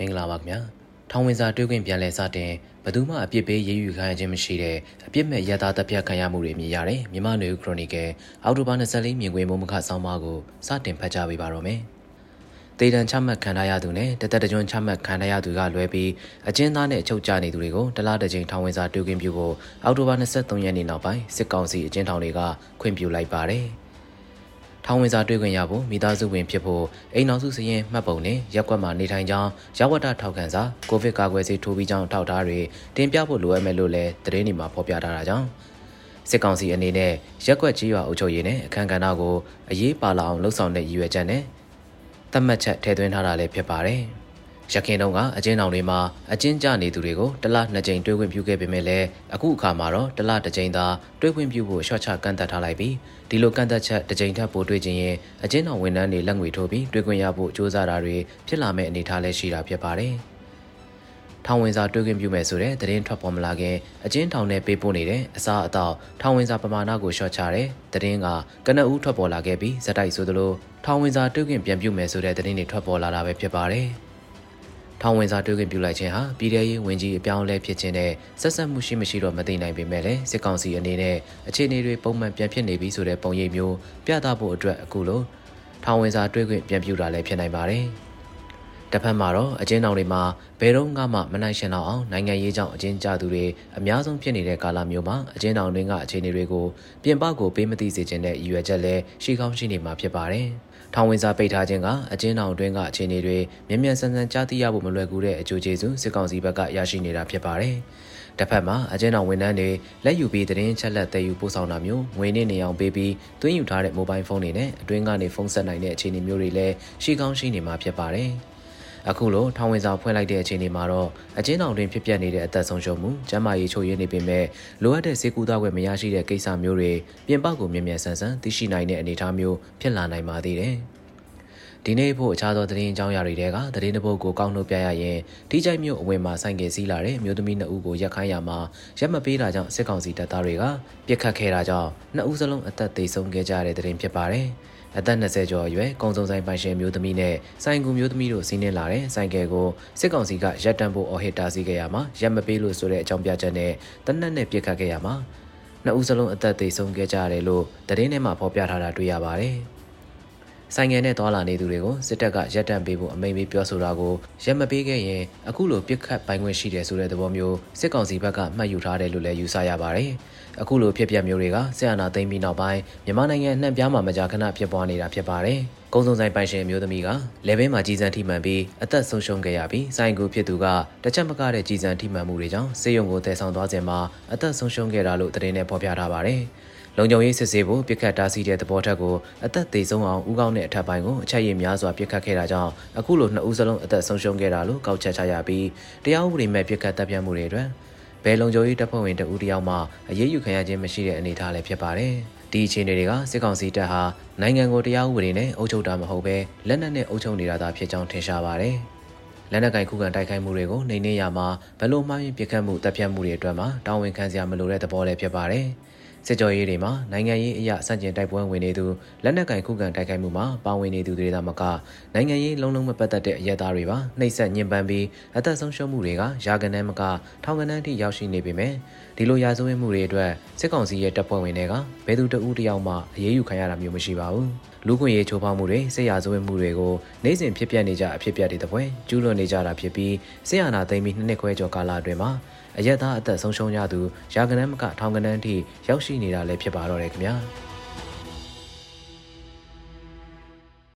မင်္ဂလာပါခင်ဗျာထောင်ဝင်စာတွေးခွင့်ပြန်လဲစတင်ဘသူမှအပြစ်ပေးရေးယူခံရခြင်းမရှိတဲ့အပြစ်မဲ့ရသားတပ်ဖြတ်ခံရမှုတွေမြင်ရတယ်မြန်မာနေခရိုနီကယ်အောက်တိုဘာ24မြင်ကွင်းမုံမခဆောင်းပါးကိုစတင်ဖတ်ကြားပေးပါတော့မယ်တေတံချမှတ်ခံရသူနဲ့တသက်တကြွချမှတ်ခံရသူကလွဲပြီးအကျဉ်းသားနဲ့အချုပ်ကျနေသူတွေကိုတလားတစ်ကြိမ်ထောင်ဝင်စာတွေးခွင့်ပြုဖို့အောက်တိုဘာ23ရက်နေ့နောက်ပိုင်းစစ်ကောင်စီအကျဉ်းထောင်တွေကခွင့်ပြုလိုက်ပါတယ်။ ထောင်ဝင်စာတွေ့ခွင့်ရဖို့မိသားစုဝင်ဖြစ်ဖို့အိမ်နောက်စုစရင်မှတ်ပုံနဲ့ရက်ကွက်မှာနေထိုင်ကြောင်းရဝတ္တထောက်ခံစာကိုဗစ်ကာကွယ်ဆေးထိုးပြီးကြောင်းထောက်ထားတွေတင်ပြဖို့လိုအပ်မယ်လို့လည်းသတင်းတွေမှာဖော်ပြထားတာကြောင့်စစ်ကောင်စီအနေနဲ့ရက်ကွက်ကြီးရွာအုပ်ချုပ်ရေးနဲ့အခမ်းကဏ္ဍကိုအရေးပါလာအောင်လှုံ့ဆော်တဲ့ရည်ရွယ်ချက်နဲ့သတ်မှတ်ချက်ထည့်သွင်းထားတာလည်းဖြစ်ပါတယ်။ ရခင်တုန်းကအကျဉ်းထောင်တွေမှာအကျဉ်းကျနေသူတွေကိုတစ်လနှစ်ကြိမ်တွေးခွင့်ပြုခဲ့ပေမဲ့လည်းအခုအခါမှာတော့တစ်လတစ်ကြိမ်သာတွေးခွင့်ပြုဖို့ရှော့ချကန့်သက်ထားလိုက်ပြီးဒီလိုကန့်သက်ချက်တစ်ကြိမ်ထပ်ပို့တွေးခြင်းရင်အကျဉ်းထောင်ဝန်ထမ်းတွေလက်ငွေထိုးပြီးတွေးခွင့်ရဖို့ကြိုးစားတာတွေဖြစ်လာမဲ့အနေအထားလည်းရှိတာဖြစ်ပါတယ်။ထောင်ဝင်စာတွေးခွင့်ပြုမယ်ဆိုတဲ့သတင်းထွက်ပေါ်မလာခင်အကျဉ်းထောင်နဲ့ပေးပို့နေတဲ့အစားအသောက်ထောင်ဝင်စာပမာဏကိုရှော့ချတဲ့သတင်းကကနအူးထွက်ပေါ်လာခဲ့ပြီးဇက်တိုက်ဆိုသလိုထောင်ဝင်စာတွေးခွင့်ပြန်ပြုမယ်ဆိုတဲ့သတင်းတွေထွက်ပေါ်လာတာပဲဖြစ်ပါတယ်။ ထောင်ဝင်စာတွေ့ခွင့်ပြုလိုက်ခြင်းဟာပြည်ထရေးဝင်ကြီးအပြောင်းလဲဖြစ်ခြင်းနဲ့ဆက်ဆက်မှုရှိမရှိတော့မသိနိုင်ပေမဲ့လည်းစစ်ကောင်စီအနေနဲ့အခြေအနေတွေပုံမှန်ပြန်ဖြစ်နေပြီဆိုတဲ့ပုံရိပ်မျိုးပြသဖို့အတွက်အခုလိုထောင်ဝင်စာတွေ့ခွင့်ပြန်ပြုတာလည်းဖြစ်နိုင်ပါတယ်။ တစ်ဖက်မှာတော့အကျဉ်းထောင်တွေမှာဘယ်တော့မှမနိုင်ရှင်တော့အောင်နိုင်ငံရေးကြောင့်အကျဉ်းကျသူတွေအများဆုံးဖြစ်နေတဲ့ကာလမျိုးမှာအကျဉ်းထောင်တွင်းကအခြေအနေတွေကိုပြင်ပကိုပေးမသိစေချင်တဲ့ရည်ရွယ်ချက်လည်းရှိကောင်းရှိနေမှာဖြစ်ပါတယ်။ထောင်ဝင်စာပိတ်ထားခြင်းကအကျဉ်းထောင်တွင်းကအခြေအနေတွေမြန်မြန်ဆန်ဆန်ကြားသိရဖို့မလွယ်ကူတဲ့အကျိုးကျေးဇူးစစ်ကောင်စီဘက်ကရရှိနေတာဖြစ်ပါတယ်။တစ်ဖက်မှာအကျဉ်းတော်ဝန်ထမ်းတွေလက်ယူပြီးသတင်းချက်လက်သယ်ယူပို့ဆောင်တာမျိုးငွေနဲ့နေအောင်ပေးပြီးသွင်းယူထားတဲ့မိုဘိုင်းဖုန်းတွေနဲ့အတွင်းကနေဖုန်းဆက်နိုင်တဲ့အခြေအနေမျိုးတွေလည်းရှိကောင်းရှိနေမှာဖြစ်ပါတယ်။ အခုလိုထောင်ဝင်စာဖွင့်လိုက်တဲ့အခြေအနေမှာတော့အကျဉ်းထောင်တွင်ဖြစ်ပျက်နေတဲ့အသက်ဆုံးရှုံးမှုကျန်းမာရေးချို့ယွင်းနေပေမဲ့လိုအပ်တဲ့ဆေးကုသခွင့်မရရှိတဲ့ကိစ္စမျိုးတွေပြင်ပကိုမြင်မြန်ဆန်ဆန်သိရှိနိုင်တဲ့အနေအထားမျိုးဖြစ်လာနိုင်ပါသေးတယ်။ဒီနေ့ဖို့အခြားသောသတင်းအကြောင်းအရာတွေကသတင်းတစ်ပုဒ်ကိုကောက်နှုတ်ပြရရင်ဒီကြိုက်မျိုးအဝင်မှာဆိုင်ကယ်စီးလာတဲ့မျိုးသမီးနှစ်ဦးကိုရက်ခိုင်းရမှာရက်မပေးတာကြောင့်စစ်ကောင်စီတပ်သားတွေကပြစ်ခတ်ခဲ့တာကြောင့်နှစ်ဦးစလုံးအသက်သေဆုံးခဲ့ကြတဲ့သတင်းဖြစ်ပါတယ်။ အသက်20ကျော်အရွယ်ကုံစုံဆိုင်ပိုင်ရှင်မျိုးသမီးနဲ့ဆိုင်ကူမျိုးသမီးတို့စီးနင်းလာတဲ့ဆိုင်ကယ်ကိုစစ်ကောင်စီကရပ်တန့်ဖို့အော်ဟစ်တားဆီးခဲ့ရမှာရပ်မပေးလို့ဆိုတဲ့အကြောင်းပြချက်နဲ့တနက်နဲ့ပြစ်ခတ်ခဲ့ရမှာနှစ်ဦးစလုံးအသက်သေဆုံးခဲ့ကြရတယ်လို့သတင်းထဲမှာဖော်ပြထားတာတွေ့ရပါတယ်။ ဆိုင်ငယ်နဲ့သွာလာနေသူတွေကိုစစ်တပ်ကရပ်တန့်ပေးဖို့အမိန့်ပေးပြောဆိုတာကိုရပ်မပေးခဲ့ရင်အခုလိုပြစ်ခတ်ပိုင်ခွင့်ရှိတယ်ဆိုတဲ့သဘောမျိုးစစ်ကောင်စီဘက်ကမှတ်ယူထားတယ်လို့လည်းယူဆရပါတယ်။အခုလိုဖြစ်ပျက်မျိုးတွေကဆရာနာသိမ်းပြီးနောက်ပိုင်းမြန်မာနိုင်ငံနှံ့ပြားမှာမကြာခဏဖြစ်ပွားနေတာဖြစ်ပါတယ်။ကုန်းစုံဆိုင်ပိုင်ရှင်မျိုးသမီးကလေဘင်းမှာကြီးစံထိမှန်ပြီးအသက်ဆုံးရှုံးခဲ့ရပြီးဆိုင်ကူဖြစ်သူကတချက်မကတဲ့ကြီးစံထိမှန်မှုတွေကြောင့်စေယုံကိုတည်ဆောင်သွားခြင်းမှာအသက်ဆုံးရှုံးခဲ့တာလို့သတင်းနဲ့ဖော်ပြထားပါတယ်။ လုံခြုံရေးစစ်ဆေးဖို့ပြစ်ခတ်တားဆီးတဲ့သဘောထက်ကိုအသက်သေဆုံးအောင်ဥကောင်းတဲ့အထက်ပိုင်းကိုအချက်ရည်များစွာပြစ်ခတ်ခဲ့တာကြောင့်အခုလိုနှစ်ဦးစလုံးအသက်ဆုံးရှုံးခဲ့တာလို့ကောက်ချက်ချရပြီးတရားဥပဒေမဲ့ပြစ်ခတ်တပ်ဖြတ်မှုတွေအတွက်ဘယ်လုံခြုံရေးတပ်ဖွဲ့ဝင်တဦးတယောက်မှအရေးယူခံရခြင်းမရှိတဲ့အနေအထားလည်းဖြစ်ပါတယ်။ဒီအခြေအနေတွေကစစ်ကောင်စီတပ်ဟာနိုင်ငံကိုတရားဥပဒေနဲ့အုပ်ချုပ်တာမဟုတ်ဘဲလက်နက်နဲ့အုပ်ချုပ်နေတာသာဖြစ်ကြောင်းထင်ရှားပါတယ်။လက်နက်ကင်ခုခံတိုက်ခိုက်မှုတွေကိုနှိမ်နင်းရမှာဘလို့မှရင်ပြစ်ခတ်မှုတပ်ဖြတ်မှုတွေအတွက်မှာတာဝန်ခံစရာမလိုတဲ့သဘောလည်းဖြစ်ပါတယ်။ စစ်ကြောရေးတွေမှာနိုင်ငံရေးအရာစန့်ကျင်တိုက်ပွဲဝင်နေသူလက်နက်ကင်ခုခံတိုက်ခိုက်မှုမှာပါဝင်နေသူတွေသာမကနိုင်ငံရေးလုံးလုံးမပတ်သက်တဲ့အရက်သားတွေပါနှိပ်စက်ညှဉ်းပန်းပြီးအသက်ဆုံးရှုံးမှုတွေကရာဂဏန်းမကထောင်ကဏန်းထိရောက်ရှိနေပေမဲ့ဒီလိုရာဇဝတ်မှုတွေအတွက်စစ်ကောင်စီရဲ့တပ်ဖွဲ့ဝင်တွေကဘယ်သူတဦးတယောက်မှအရေးယူခံရတာမျိုးမရှိပါဘူးလူခွင့်ရေးချိုးဖောက်မှုတွေစစ်ရာဇဝတ်မှုတွေကိုနိုင်စဉ်ဖြစ်ပျက်နေကြအဖြစ်ပြတဲ့တဲ့ပွဲကျူးလွန်နေကြတာဖြစ်ပြီးစစ်အာဏာသိမ်းပြီးနှစ်နှစ်ခွဲကျော်ကာလအတွင်းမှာ အရက်သားအသက်ဆုံးရှုံးရသူရာဂဏန်းမကထောင်ကဏန်းထိရောက်ရှိနေတာလည်းဖြစ်ပါတော့တယ်ခင်ဗျာ။